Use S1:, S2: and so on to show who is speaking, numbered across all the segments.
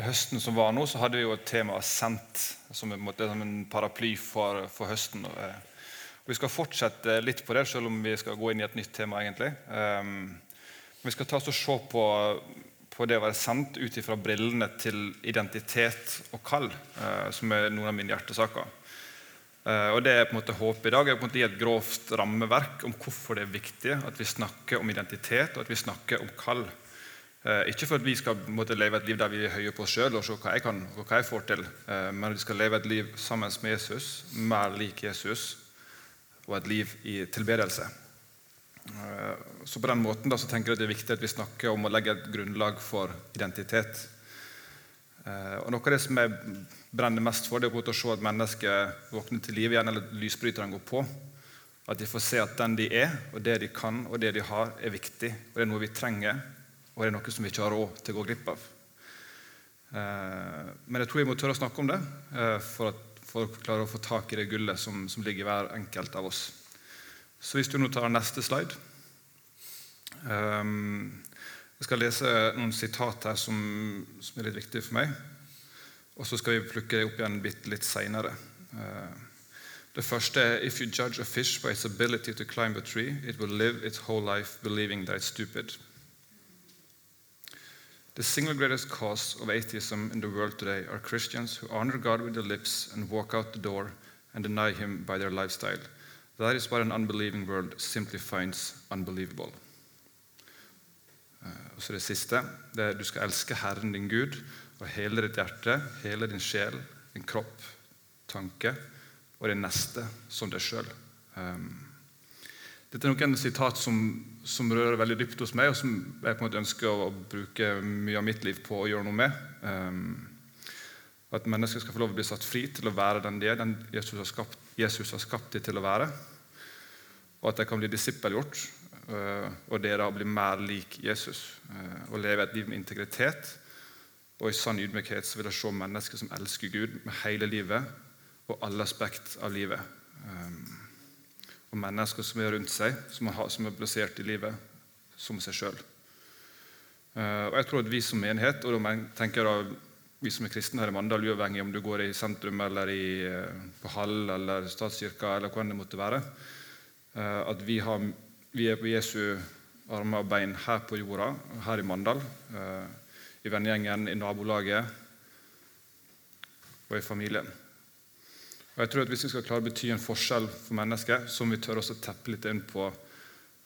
S1: I høsten som var nå, så hadde vi jo et tema 'sendt', som en, en paraply for, for høsten. Eh, vi skal fortsette litt på det, selv om vi skal gå inn i et nytt tema. egentlig. Um, vi skal ta oss og se på, på det å være sendt ut ifra brillene til identitet og kall, uh, som er noen av mine hjertesaker. Uh, og det er på en måte håpet i dag er på en måte et grovt rammeverk om hvorfor det er viktig at vi snakker om identitet og at vi snakker om kall. Eh, ikke for at vi skal måtte, leve et liv der vi er høye på oss sjøl og se hva jeg kan og hva jeg får til, eh, men at vi skal leve et liv sammen med Jesus, mer lik Jesus, og et liv i tilbedelse. Eh, så På den måten da, så tenker jeg det er viktig at vi snakker om å legge et grunnlag for identitet. Og Noe av det som jeg brenner mest for, det er å se at mennesker våkner til liv igjen, eller lysbryterne går på. At de får se at den de er, og det de kan og det de har, er viktig. Og det er noe vi trenger og det er noe som vi ikke har råd til å gå glipp av. Eh, men jeg tror vi må tørre å snakke om det eh, for at folk klarer å få tak i det gullet som, som ligger i hver enkelt av oss. Så hvis du nå tar neste slide um, Jeg skal lese noen sitat her som, som, er litt viktige for meg. Og så skal vi plukke det opp igjen bitte litt seinere. Det første er If you judge a fish by its ability to climb a tree, it will live its whole life believing that it's stupid. The single greatest cause of atheism in the world today are Christians who honor God with their lips and walk out the door and deny Him by their lifestyle. That is what an unbelieving world simply finds unbelievable. Uh, og så det siste det er Du skal elske Herren din Gud og hele ditt hjerte, hele din sjel, din kropp, tanke og din neste som deg sjøl. Um, dette er noen sitat som, som, rører veldig dypt hos meg, og som jeg på en måte ønsker å, bruke mye av mitt liv på å gjøre noe med. Um, at mennesker skal få lov å bli satt fri til å være den de er, den Jesus har skapt, Jesus har skapt dem til å være. Og at de kan bli disippelgjort, uh, og da bli mer lik Jesus. Uh, og leve et liv med integritet. Og i sann ydmykhet så vil jeg se mennesker som elsker Gud med hele livet og alle aspekt av livet. Um, og mennesker som er rundt seg, som er, er plassert i livet som seg sjøl. Uh, og jeg tror at vi som menighet, og da tenker jeg vi som er kristne her i Mandal, uavhengig om du går i sentrum eller i, uh, på Hall eller statskirka eller hvor det måtte være, uh, at vi, har, vi, er på Jesu armer og bein her på jorda, her i Mandal, i vennegjengen, i nabolaget og i familien. Og jeg tror at Hvis vi skal klare å bety en forskjell for mennesker, så må vi tørre å teppe litt inn på,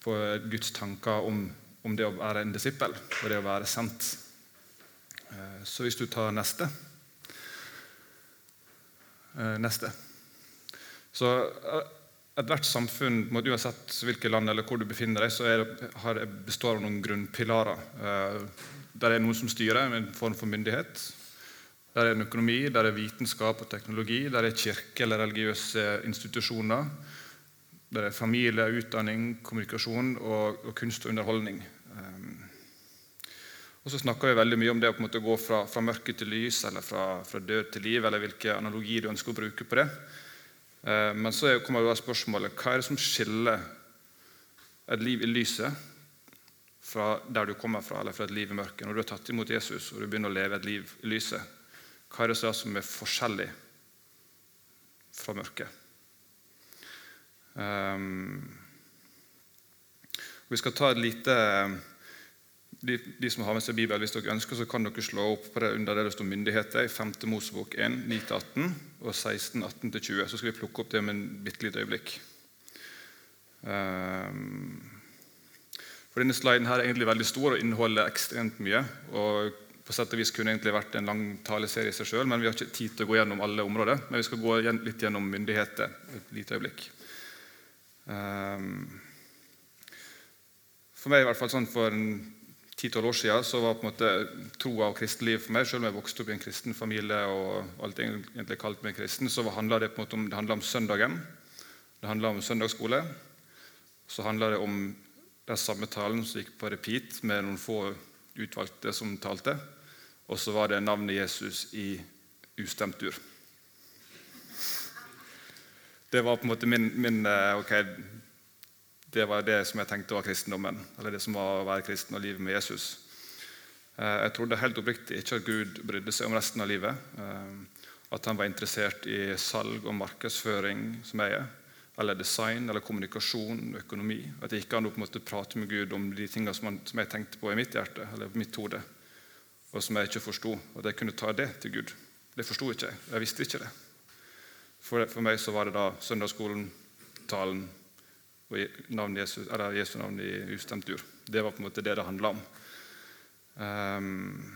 S1: på Guds tanker om, om, det å være en disippel og det å være sendt. Eh, så hvis du tar neste eh, Neste. Så eh, Ethvert samfunn, uansett hvilket land eller hvor du befinner deg, så det, består av noen grunnpilarer. Der er noen som styrer, en form for myndighet. Der er en økonomi, der er vitenskap og teknologi, der er kirke eller religiøse institusjoner. Der er familie, utdanning, kommunikasjon og, og kunst og underholdning. Um, og så snakker vi veldig mye om det å på en måte gå fra, fra mørke til lys, eller fra, fra, død til liv, eller hvilke analogi du ønsker å bruke på det. Uh, men så kommer jo spørsmålet hva er det som skiller et liv i lyset fra der du kommer fra, eller fra et liv i mørket. Når du har tatt imot Jesus og du begynner å leve et liv i lyset, hva er det som er forskjellig fra mørket? Um, vi skal ta et lite de, de, som har med seg Bibelen, Hvis dere ønsker, så kan dere slå opp på det under det det står myndigheter i 5. Mosebok 1, 9-18 og 16, 18-20. Så skal vi plukke opp det med en bitte lite øyeblikk. Um, for Denne sliden her er egentlig veldig stor og inneholder ekstremt mye. og på sett og vis kunne egentlig vært en lang taleserie i seg selv, men vi har ikke tid til å gå gjennom alle områder. Men vi skal gå litt gjennom myndigheter et lite øyeblikk. Um, for meg, i hvert fall sånn for 10-12 år siden, så var på en måte troa og kristelig for meg, selv om jeg vokste opp i en kristen familie og alt egentlig kalt meg kristen, så handla det på en måte om, det om søndagen. Det handla om søndagsskole. Så handla det om den samme talen som gikk på repeat med noen få utvalgte som talte. Og så var det navnet Jesus i ustemt ur. Det var på en måte min, min eh, ok, Det var det som jeg tenkte var kristendommen. Eller det som var å være kristen og livet med Jesus. Eh, jeg trodde helt oppriktig ikke at Gud brydde seg om resten av livet. Eh, at han var interessert i salg og markedsføring, som jeg er. Eller design, eller kommunikasjon, økonomi. At jeg ikke hadde på en måte prate med Gud om de tingene som, jeg tenkte på i mitt hjerte eller mitt hode, og som jeg ikke forsto. At jeg kunne ta det til Gud. Det forsto ikke jeg. Jeg visste ikke det. For, for meg så var det da søndagsskolen, talen og navn Jesus, eller Jesu navn i ustemt ur. Det var på en måte det det handla om. Um,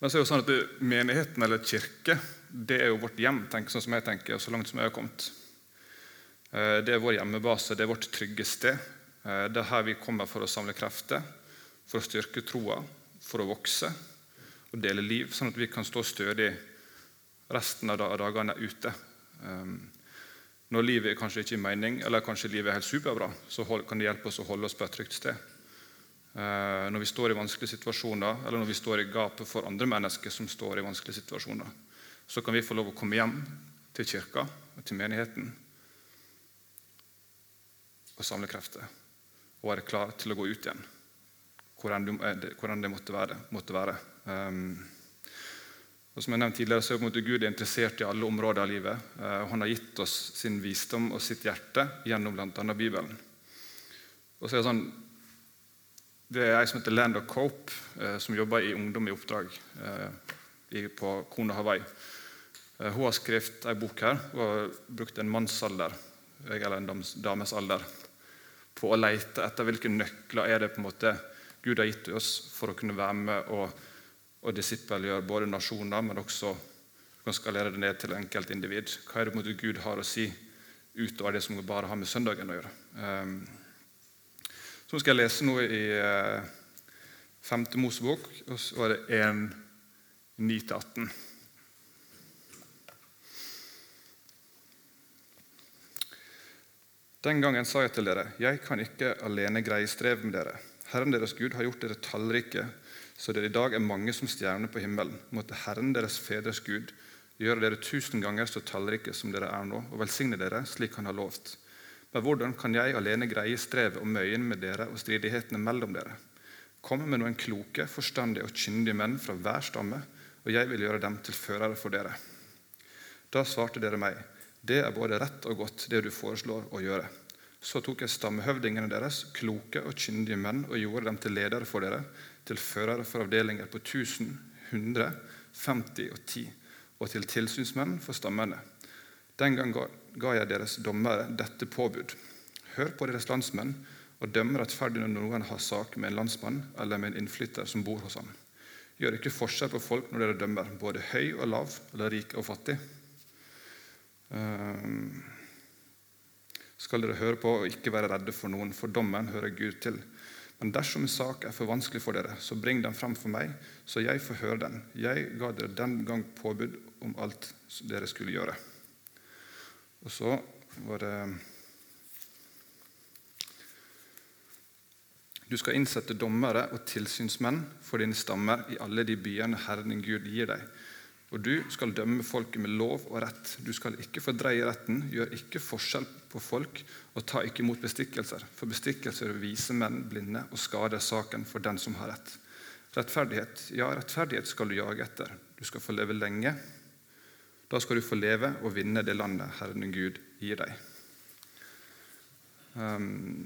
S1: men så er det jo sånn at Menigheten eller kirke det er jo vårt hjem, tenker, sånn som jeg tenker, og så langt som jeg har kommet. Eh, det er vår hjemmebase, det er vårt trygge sted. Eh, det er her vi kommer for å samle krefter, for å styrke troa, for å vokse og dele liv, sånn at vi kan stå stødig resten av dagene ute. Ehm, når livet kanskje ikke gir mening, eller kanskje livet er helt superbra, så kan det hjelpe oss å holde oss på et trygt sted. Eh, når vi står i vanskelige situasjoner, eller når vi står i gapet for andre mennesker som står i vanskelige situasjoner, så kan vi få lov å komme hjem til kirka og til menigheten og samle krefter og være klar til å gå ut igjen, hvordan det måtte være. Måtte være. Um, og som jeg nevnte tidligere, så er Gud interessert i alle områder av livet. Uh, han har gitt oss sin visdom og sitt hjerte gjennom bl.a. Bibelen. Og så er det sånn, det er ei som heter Land of Cope, eh, som jobber i Ungdom i oppdrag eh, på Kona Hawaii. Eh, hun har skrevet ei bok her og har brukt en mannsalder eller en dames alder på å lete etter hvilke nøkler er det på en måte Gud har gitt oss for å kunne være med og, og disippelgjøre både nasjoner, men også kan skalere det ned til enkeltindivid. Hva er det måte Gud har å si utover det som bare har med søndagen å gjøre? Um, så skal jeg lese noe i femte 5. Mosebok, og så er det 1, 9-18. Den gangen sa jeg til dere, jeg kan ikke alene greie strev med dere. Herren deres Gud har gjort dere tallrike, så dere i dag er mange som stjerner på himmelen. Måtte Herren deres fedres Gud gjøre dere tusen ganger så tallrike som dere er nå, og velsigne dere slik han har lovt. Men hvordan kan jeg alene greie strevet og møyen med dere og stridighetene mellom dere? Kom med noen kloke, forstandige og kyndige menn fra hver stamme, og jeg vil gjøre dem til førere for dere. Da svarte dere meg, det er både rett og godt, det du foreslår å gjøre. Så tok jeg stammehøvdingene deres, kloke og kyndige menn, og gjorde dem til ledere for dere, til førere for avdelinger på 1000, 100, 50 og 10, og til tilsynsmenn for stammene. Den gang ga jeg deres dommere dette påbud. Hør på deres landsmenn og døm rettferdig når noen har sak med en landsmann eller med en innflytter som bor hos ham. Gjør ikke forskjell på folk når dere dømmer, både høy og lav eller rik og fattig. Um, skal dere høre på og ikke være redde for noen, for dommen hører Gud til. Men dersom en sak er for vanskelig for dere, så bring den frem for meg, så jeg får høre den. Jeg ga dere den gang påbud om alt dere skulle gjøre. Og så var det Du skal innsette dommere og tilsynsmenn for dine stammer i alle de byene Herren din Gud gir deg. Og du skal dømme folket med lov og rett. Du skal ikke fordreie retten, gjør ikke forskjell på folk, og ta ikke imot bestikkelser. For bestikkelser viser menn blinde og skader saken for den som har rett. Rettferdighet, ja, rettferdighet skal du jage etter. Du skal få leve lenge da skal du få leve og vinne det landet Herren Gud gir deg. Um,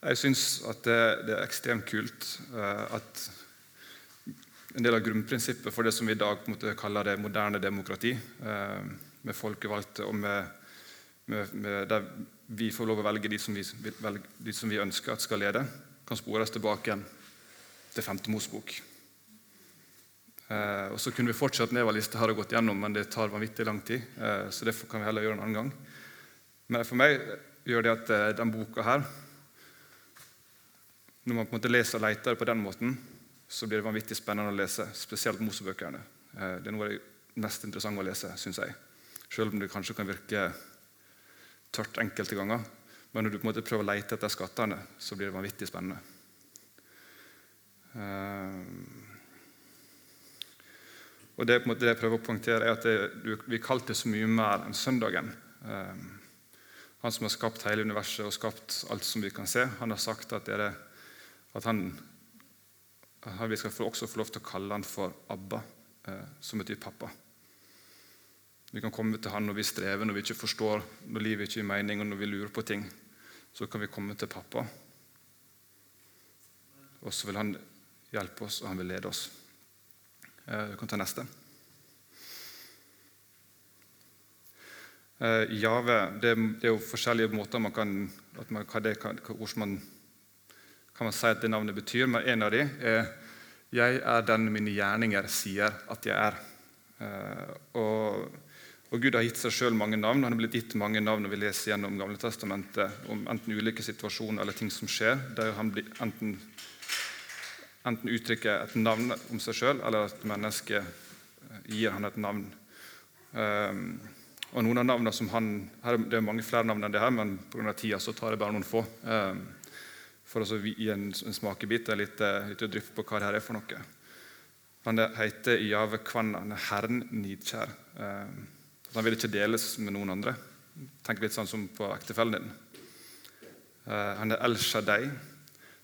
S1: jeg syns at det, det, er ekstremt kult uh, at en del av grunnprinsippet for det som vi i dag kaller det moderne demokrati, uh, med folkevalgte og med, med, med, der vi får lov å velge de som vi, velge, de som vi ønsker at skal lede, kan spores tilbake igjen til femte Mosbok. Eh, og Så kunne vi fortsatt nedover lista her og gått gjennom, men det tar vanvittig lang tid. Eh, så det kan vi heller gjøre en annen gang. Men for meg gjør det at eh, den boka her Når man på en måte leser og leter på den måten, så blir det vanvittig spennende å lese. Spesielt Mosebøkene. Eh, det er noe av det mest interessante å lese, syns jeg. Selv om det kanskje kan virke tørt enkelte ganger. Men når du på en måte prøver å lete etter skattene, så blir det vanvittig spennende. Uh, og det, det, jeg prøver å poengtere, er at det, vi kalte det så mye mer enn søndagen. Um, han som har skapt hele universet og skapt alt som vi kan se, han har sagt at, det, at han Vi skal også få lov til å kalle han for Abba, eh, som betyr pappa. Vi kan komme til han når vi strever, når vi ikke forstår, når livet ikke gir mening, og når vi lurer på ting. Så kan vi komme til pappa. Og så vil han hjelpe oss, og han vil lede oss. Vi kan ta neste. Jave det, er jo forskjellige måter man kan, man, hva det, hvordan man kan man si at det navnet betyr, men en av dem er 'Jeg er den mine gjerninger sier at jeg er'. Eh, og, og Gud har gitt seg sjøl mange navn. Han har blitt gitt mange navn når vi leser gjennom Gamle Testamentet om enten ulike situasjoner eller ting som skjer, der han blir enten, enten uttrykker et navn om seg sjøl, eller at mennesket eh, gir han et navn. Um, og noen av navnene som han, her, Det er mange flere navn enn det her, men pga. tida så tar jeg bare noen få. Um, for å gi en, en smakebit og litt, litt drypp på hva det her er for noe. Han heter Jave Kvanna. Er Herren nidkjær. Eh, han vil ikke deles med noen andre. Tenk litt sånn som på ektefellen din. Eh, han er El Shaddai,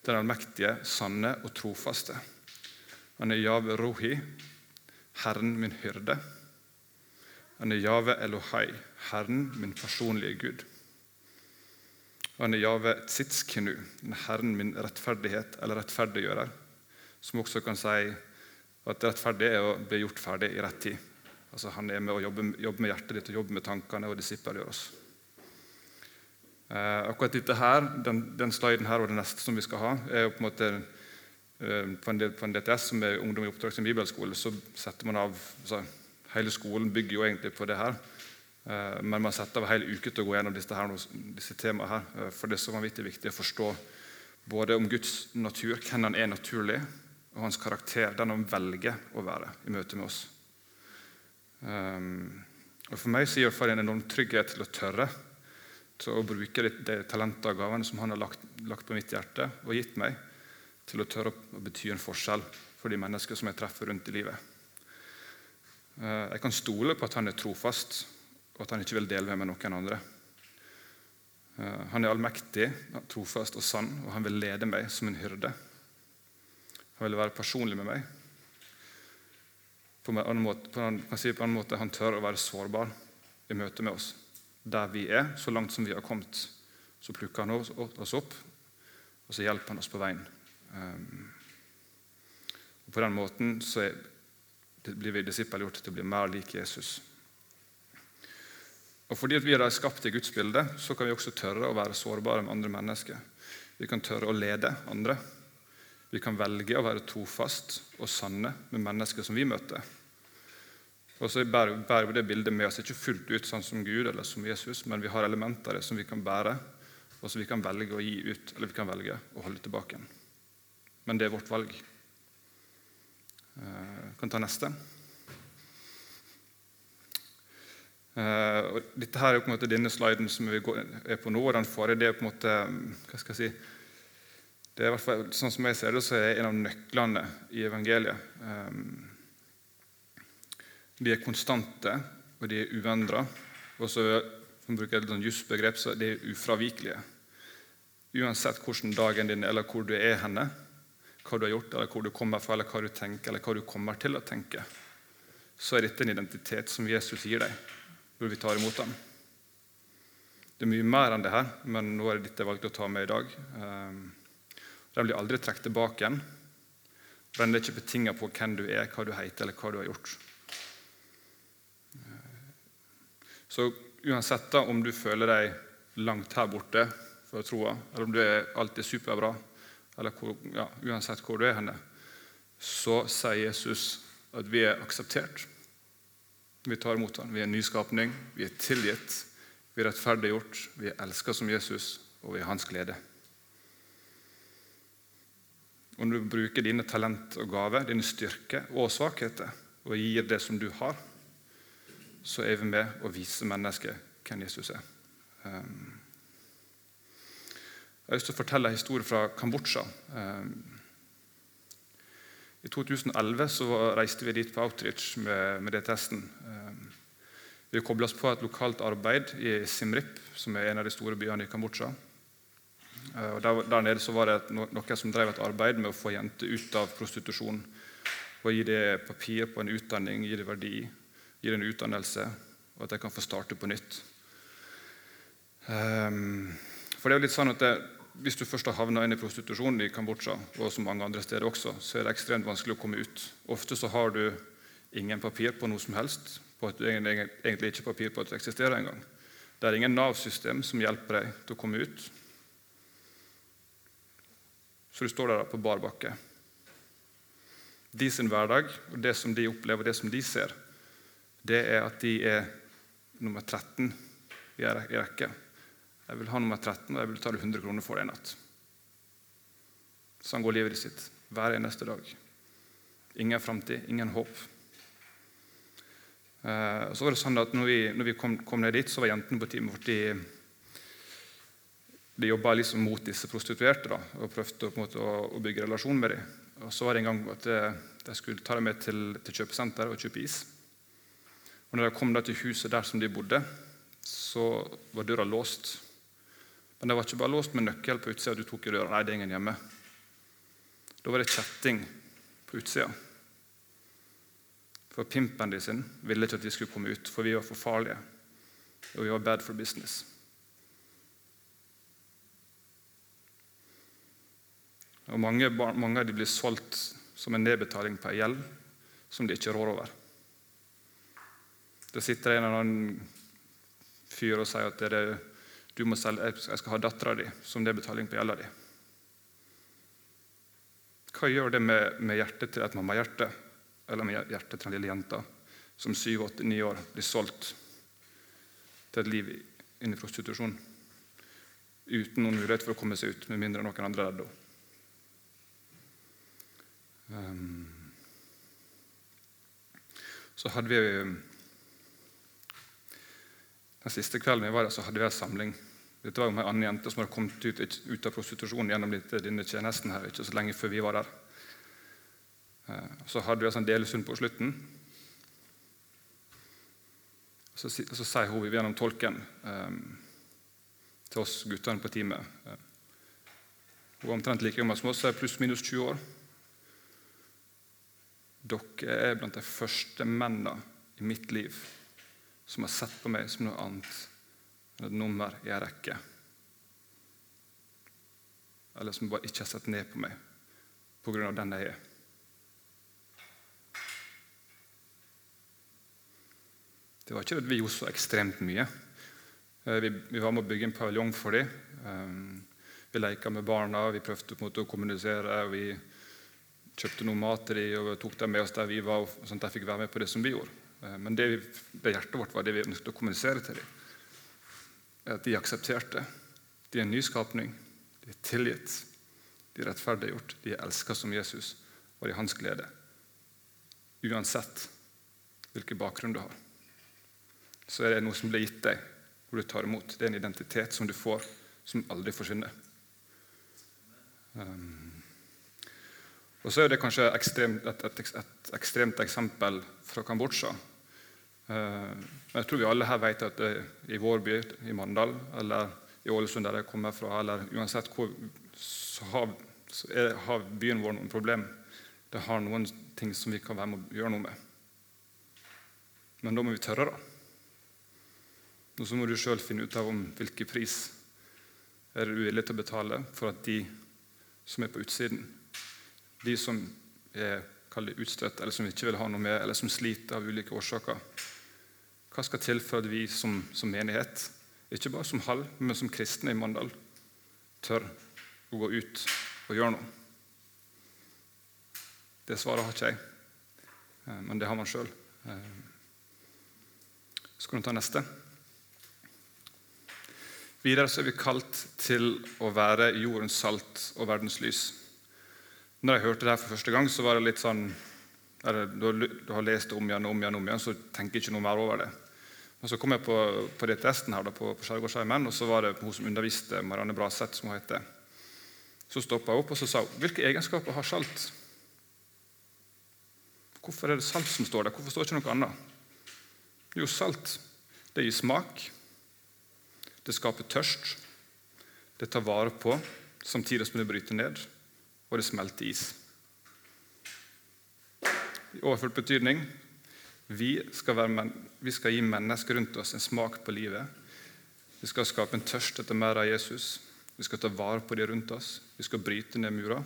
S1: den allmektige, sanne og trofaste. Han er Jave Rohi, Herren min hyrde. Han er Jave Elohai, Herren min personlige Gud. Han er Jave Tzitskinu, Herren min rettferdighet eller rettferdiggjører. Som også kan si at rettferdig er å bli gjort ferdig i rett tid. Altså Han er med å jobbe, jobbe med hjertet ditt og jobbe med tankene og disippelgjør oss. Eh, akkurat dette her, den, den sliden her og det neste som vi skal ha, er jo på en måte eh, på, en, på en DTS, som er Ungdom i oppdrag som bibelskole, så setter man av altså, Hele skolen bygger jo egentlig på det her. Eh, men man setter av en hel uke til å gå gjennom disse, her, disse temaene. her, eh, For det er så vanvittig viktig å forstå både om Guds natur, hvem han er naturlig, og hans karakter, den han velger å være i møte med oss. Um, og For meg så gir det en enorm trygghet til å tørre til å bruke de, de talentene og gavene som han har lagt, lagt, på mitt hjerte og gitt meg, til å tørre å bety en forskjell for de mennesker som jeg treffer rundt i livet. Uh, jeg kan stole på at han er trofast og at han ikke vil dele med meg noen andre. Eh, han er allmektig, trofast og sann, og han vil lede meg som en hyrde. Han vil være personlig med meg. På en annen måte, på en, si på en annen måte Han tør å være sårbar i møte med oss. Der vi er, så langt som vi har kommet. Så plukker han oss opp, og så hjelper han oss på veien. Um, på den måten så er, blir vi disippelgjort til å bli mer lik Jesus. Og Fordi vi er skapt i Guds bilde, så kan vi også tørre å være sårbare med andre mennesker. Vi kan tørre å lede andre. Vi kan velge å være trofast og sanne med mennesker som vi møter. Og så bærer vi det bildet med oss ikke fullt ut sånn som Gud eller som Jesus, men vi har elementer av det som vi kan bære, og som vi kan velge å gi ut, eller vi kan velge å holde tilbake. Men det er vårt valg. Jeg eh, kan ta neste. Uh, og dette her er på en måte denne sliden som vi er på nå, og den forrige det er på en måte, hva skal jeg si, det er i hvert fall, Sånn som jeg ser det, så er det en av nøklene i evangeliet. Um, de er konstante, og de er uendra. Og så for å bruke et sånn jusbegrep, så de er ufravikelige. Uansett hvordan dagen din er, eller hvor du er henne, hva du har gjort, eller hvor du kommer fra, eller hva du tenker, eller hva du kommer til å tenke, så er dette en identitet som Jesus gir deg hvor vi tar imot dem. Det er mye mer enn det her, men nå er det dette jeg valgte å ta med i dag. Ehm, den blir aldri trukket tilbake igjen. Den er ikke betinga på hvem du er, hva du heter, eller hva du har gjort. Så uansett da, om du føler deg langt her borte fra troa, eller om du er alltid superbra, eller hvor, ja, uansett hvor du er henne, så sier Jesus at vi er akseptert. Vi tar imot ham. Vi er nyskapning, vi er tilgitt, vi er rettferdiggjort, vi er elska som Jesus, og vi er hans glede. Når du bruker dine talent og gaver, dine styrker og svakheter, og gir det som du har, så er vi med å vise mennesket hvem Jesus er. Um, jeg har lyst til å fortelle en historie fra Kambodsja. I 2011 så reiste vi dit på outreach med, med det testen. Ehm, vi kobla oss på et lokalt arbeid i Simrip, som er en av de store byene i Kambodsja. Eh, der, der, nede så var det noen som drev et arbeid med å få jenter ut av prostitusjon. Og Gi det papir på en utdanning, gi det verdi, gi det en utdannelse, og at de kan få starte på nytt. Um, for det er jo litt sånn at det, Hvis du først har havna inn i prostitusjon i Kambodsja, og så mange andre steder også, så er det ekstremt vanskelig å komme ut. Ofte så har du ingen papir på noe som helst, på at du egentlig ikke har papir på at du eksisterer engang. Det er ingen Nav-system som hjelper deg til å komme ut. Så du står der på bar bakke. De sin hverdag og det som de opplever, det som de ser, det er at de er nummer 13 i rekke. Jeg vil ha nummer 13, og jeg vil betale 100 kroner for det en natt. Sånn går livet sitt hver eneste dag. Ingen framtid, ingen håp. Eh, så var det sånn at når vi, når vi kom, kom, ned dit, så var jentene på teamet vårt de de jobba liksom mot disse prostituerte da, og prøvde måte, å, å, bygge relasjon med dem. Og Så var det en gang at de skulle ta dem med til, til kjøpesenteret og kjøpe is. Og når de kom da til huset der som de bodde, så var døra låst. Men det var ikke bare låst med nøkkel på utsida. Du tok i døra. Nei, det er ingen hjemme. Da var det kjetting på utsida. For pimpen de sin ville ikke at de skulle komme ut, for vi var for farlige. Og vi var bad for business. Og mange, mange av de blir solgt som en nedbetaling på en gjeld som de ikke rår over. Det sitter en eller annen fyr og sier at det er, du må selge, jeg skal ha dattera di som det er betaling på gjelda di. Hva gjør det med, med hjertet til et mammahjerte, eller med hjertet til en lille jente som syv, åtte, ni år blir solgt til et liv inn i prostitusjon uten noen mulighet for å komme seg ut, med mindre noen andre redder henne? Um, så hadde vi Den siste kvelden vi var der, så hadde vi en samling. Dette var jo en annen jente som hadde kommet ut, ut av prostitusjon gjennom denne tjenesten her, ikke så lenge før vi var der. Uh, så hadde vi en sånn delesund på slutten. Så, så sier hun gjennom tolken um, til oss guttene på teamet Hun er omtrent like gammel som oss, pluss-minus 20 år. Dere er blant de første mennene i mitt liv som har sett på meg som noe annet enn et nummer i en rekke. Eller som bare ikke har sett ned på meg pga. den jeg er. Det var ikke at vi gjorde så ekstremt mye. Eh, vi, vi var med å bygge en paviljong for dem. Eh, vi leka med barna, vi prøvde på en måte å kommunisere. og vi kjøpte noe mat til dem og tok dem med oss der vi var, sånn at de fikk være med på det som vi gjorde. Eh, men det, hjertet vårt var det vi ønsket å kommunisere til dem. At de aksepterte. De er en nyskapning. De er tilgitt. De er rettferdiggjort. De er elska som Jesus, og i hans glede. Uansett hvilken bakgrunn du har, så er det noe som blir gitt deg, hvor du tar imot. Det er en identitet som du får, som aldri forsvinner. Um, og så er det kanskje ekstremt, et, et, et, ekstremt eksempel fra Kambodsja. Eh, men jeg tror vi alle her vet at i vår by, i Mandal, eller i Ålesund, der jeg kommer fra, eller uansett hvor, så har, så er, har byen vår noen problem. Det har noen ting som vi kan være med å gjøre noe med. Men da må vi tørre, da. Og så må du sjøl finne ut av om hvilken pris er du villig til å betale for at de som er på utsiden, de som er utstøtt, eller som ikke vil ha noe med, eller som sliter av ulike årsaker. Hva skal til for at vi som, som menighet, ikke bare som halv, men som kristne i Mandal, tør å gå ut og gjøre noe? Det svaret har ikke jeg, eh, men det har man sjøl. Så kan du ta neste. Videre så er vi kalt til å være jordens salt og verdens lys. Når jeg hørte det her for første gang, så var det litt sånn eller, du, har lest det om igjen og om igjen, om igjen, så tenker ikke noe mer over det. Men Så kom jeg på, på testen her da, på, på Skjærgårdsheimen, og så var det hun som underviste, Marianne Braseth, som hun heter. Så stoppa jeg opp og så sa hun, hvilke egenskaper har salt. Hvorfor er det salt som står der? Hvorfor står ikke noe annet? Jo, salt det gir smak, det skaper tørst, det tar vare på, samtidig som det bryter ned, og det smelter is. I overført betydning vi skal, være, vi skal, gi mennesker rundt oss en smak på livet. Vi skal skape en tørst etter mer av Jesus. Vi skal ta vare på de rundt oss. Vi skal bryte ned murer.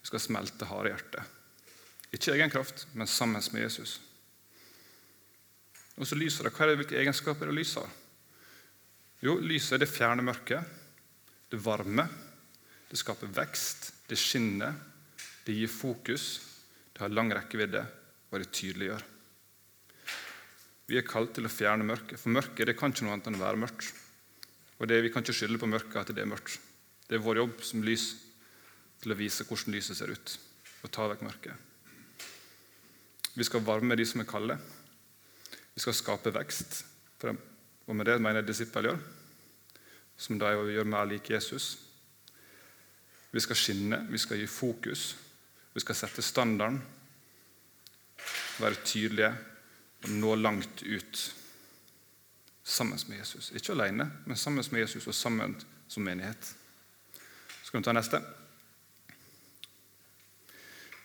S1: Vi skal smelte harde hjerter. Ikke egen kraft, men sammen med Jesus. Og så lyser det. Hva er det, Hvilke egenskaper er det lyset har? Jo, lyset er det fjerne mørket. Det varmer. Det skaper vekst. Det skinner. Det gir fokus. Det har lang rekkevidde, og det tydeliggjør. Vi er kalt til å fjerne mørket, for mørket det kan ikke noe annet enn å være mørkt. Og det, Vi kan ikke skylde på mørket at det er mørkt. Det er vår jobb som lys til å vise hvordan lyset ser ut, og ta vekk mørket. Vi skal varme de som er kalde. Vi skal skape vekst. Og med det mener jeg disippel gjør, som de gjør mer lik Jesus. Vi skal skinne, vi skal gi fokus, vi skal sette standarden, være tydelige og nå langt ut sammen med Jesus. Ikke alene, men sammen med Jesus og sammen som menighet. Skal vi ta neste?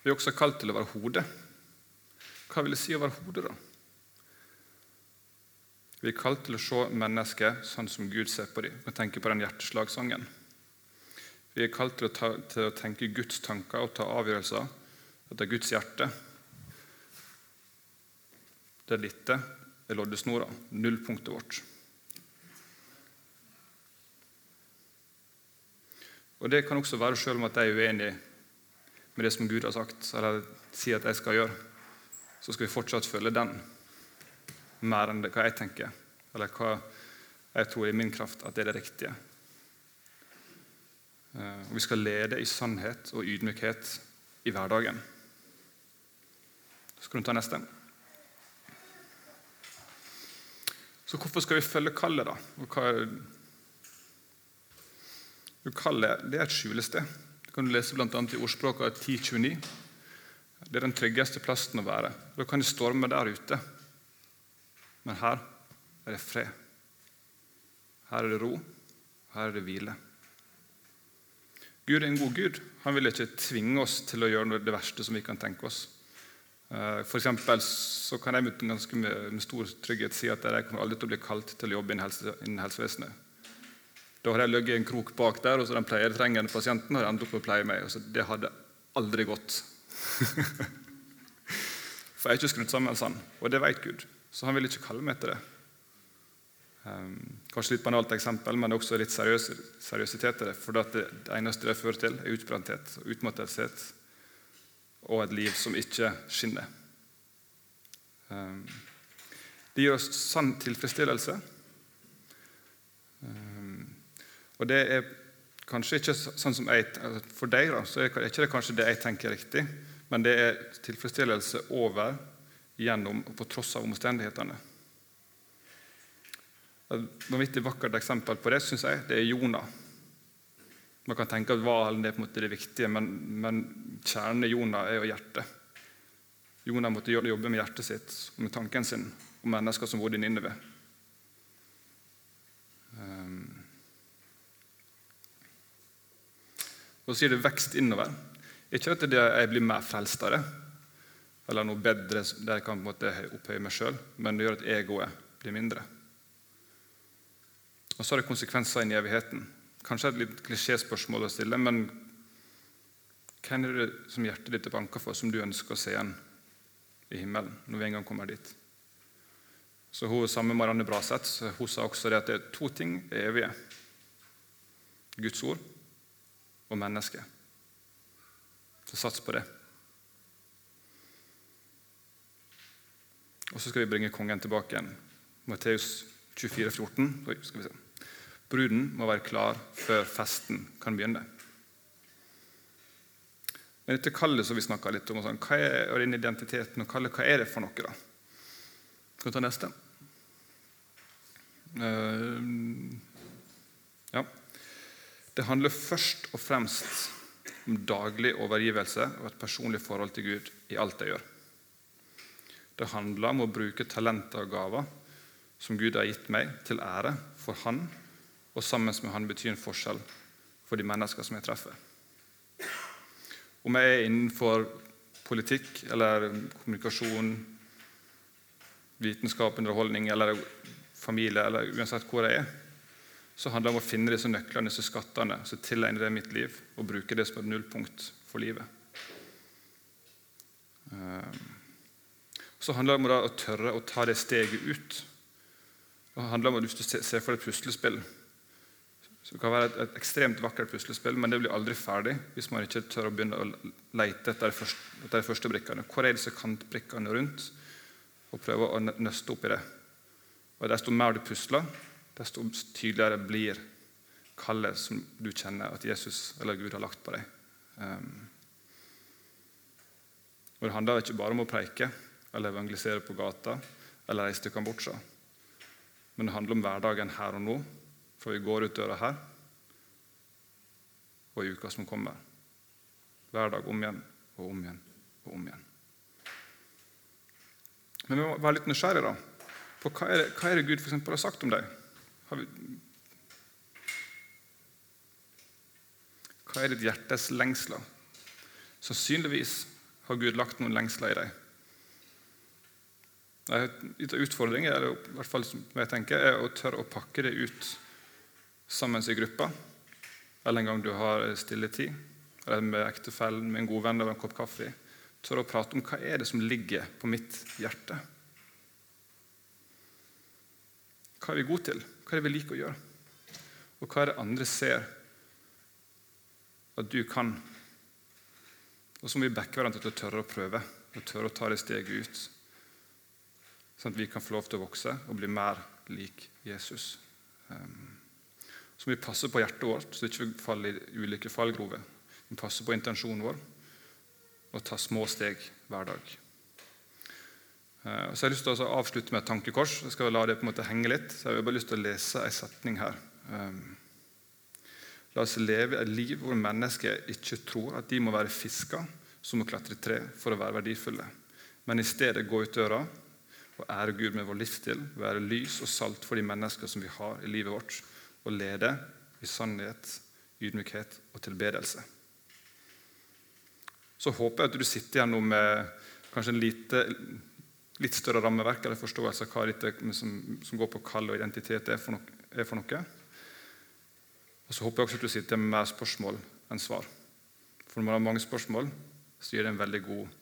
S1: Vi er også kalt til å være hode. Hva vil det si å være hode, da? Vi er kalt til å se mennesket sånn som Gud ser på dem. Kan tenke på den hjerteslagsangen. Vi er kalt til å, ta, til å tenke Guds tanker og ta avgjørelser etter Guds hjerte. Det dette er loddesnora, nullpunktet vårt. Og Det kan også være selv om at jeg er uenig med det som Gud har sagt, eller sier at jeg skal gjøre. Så skal vi fortsatt følge den mer enn det, hva jeg tenker, eller hva jeg tror i min kraft at det er det riktige. Eh, og vi skal lede i sannhet og ydmykhet i hverdagen. Så skal du ta neste. Så hvorfor skal vi følge kallet, da? Og hva kallet det er et skjulested. Det kan du lese bl.a. i ordspråket 1029. Det er den tryggeste plassen å være. Da kan det storme der ute. Men her er det fred. Her er det ro. Her er det hvile. Gud er en god Gud. Han vil ikke tvinge oss til å gjøre det verste som vi kan tenke oss. Eh, for så kan jeg med, ganske med, stor trygghet si at jeg kommer aldri til å bli kalt til å jobbe innen, helse, innen helsevesenet. Da har jeg ligget en krok bak der, og så den pleietrengende pasienten har endt opp med å pleie meg. Så det hadde aldri gått. For jeg er ikke skrudd sammen sånn, og det vet Gud. Så han vil ikke kalle meg til det. Um, kanskje litt banalt eksempel, men også litt seriøs, seriøsitet i det. For det, det eneste det fører til, er utbrenthet og utmattelse og et liv som ikke skinner. Um, det gir oss sann tilfredsstillelse. Um, og det er kanskje ikke sånn som jeg, altså For deg da, så er det ikke kanskje det jeg tenker er riktig, men det er tilfredsstillelse over, gjennom og på tross av omstendighetene. Et vanvittig vakkert eksempel på det synes jeg, det er Jonah. Man kan tenke at hvalen er på en måte det viktige, men, men kjernen i Jonah er jo hjertet. Jonah måtte jobbe med hjertet sitt og med tanken sin om mennesker som bodde i Ninneve. Um, og så sier det 'vekst innover'. Ikke at jeg blir mer frelst av det, eller noe bedre der jeg kan på en måte opphøye meg sjøl, men det gjør at egoet blir mindre. Og så har det konsekvenser inn i evigheten. Kanskje et litt klisjéspørsmål å stille, men hvem er det som hjertet ditt er banka for, som du ønsker å se igjen i himmelen når vi en gang kommer dit? Så hun samme Marianne Braseth hun sa også det at det er to ting er evige. Guds ord og mennesket. Så sats på det. Og så skal vi bringe kongen tilbake igjen. Matteus 24, 14. Oi, skal vi se. Bruden må være klar før festen kan begynne. Men dette kallet som vi snakka litt om, sånn, hva er og den identiteten og kallet, hva er det for noe? da? Skal vi ta neste? Uh, ja. Det handler først og fremst om daglig overgivelse og et personlig forhold til Gud i alt jeg gjør. Det handler om å bruke talenter og gaver som Gud har gitt meg, til ære for Han og sammen med han betyr en forskjell for de mennesker som jeg treffer. Om jeg er innenfor politikk eller kommunikasjon, vitenskap, underholdning eller familie, eller uansett hvor jeg er, så handler det om å finne disse nøklene, disse skattene, så tilegne det mitt liv og bruke det som et nullpunkt for livet. Ehm, så handler det om å tørre å ta det steget ut. Det handler om at du ser for deg et puslespill så Det kan være et, et, ekstremt vakkert puslespill, men det blir aldri ferdig hvis man ikke tør å begynne å lete etter første, etter de første brikkene. Hvor er disse kantbrikkene rundt? Og prøve å nøste opp i det. Og Desto mer du pusler, desto tydeligere blir kallet som du kjenner at Jesus eller Gud har lagt på deg. Um, og Det handler ikke bare om å preike eller evangelisere på gata eller reise til Kambodsja. Men det handler om hverdagen her og nå, for vi går ut døra her og i uka som kommer. Hver dag om igjen og om igjen og om igjen. Men vi må være litt nysgjerrige da, på hva er det, hva er det Gud for eksempel, har sagt om deg. Vi, hva er ditt hjertes lengsler? Sannsynligvis har Gud lagt noen lengsler i deg. En utfordring er, i hvert fall som jeg tenker, er å tørre å pakke det ut sammen i gruppa, eller en gang du har stilletid, eller med ektefellen, med en god venn over en kopp kaffe. tør å prate om hva er det som ligger på mitt hjerte. Hva er vi gode til? Hva er det vi liker å gjøre? Og hva er det andre ser at du kan? Og så må vi backe hverandre til å tørre å prøve og tørre å ta det steget ut. Sånn at vi kan få lov til å vokse og bli mer lik Jesus. Um, så vi passe på hjertet vårt, så vi ikke faller i ulike fallgrover. Vi må passe på intensjonen vår og ta små steg hver dag. Eh, så jeg har lyst til å avslutte med et tankekors. Jeg skal la det på en måte henge litt. så Jeg har bare lyst til å lese en setning her. Eh, la oss leve et liv hvor mennesker ikke tror at de må være fisker som må klatre i tre for å være verdifulle, men i stedet gå ut døra og ære Gud med vår livsstil, være lys og salt for de mennesker som vi har i livet vårt, og lede i sannhet, ydmykhet og tilbedelse. Så håper jeg at du sitter igjen nå med kanskje en lite litt større rammeverk eller forståelse av hva dette som, som går på kall og identitet er for, noe, er for noe. Og så håper jeg også at du sitter med mer spørsmål enn svar. For når man har mange spørsmål, så gir det en veldig god,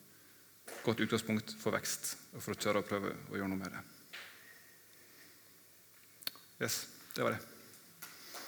S1: godt utgangspunkt for vekst og for å tørre å prøve å gjøre noe med det. Yes, det var det.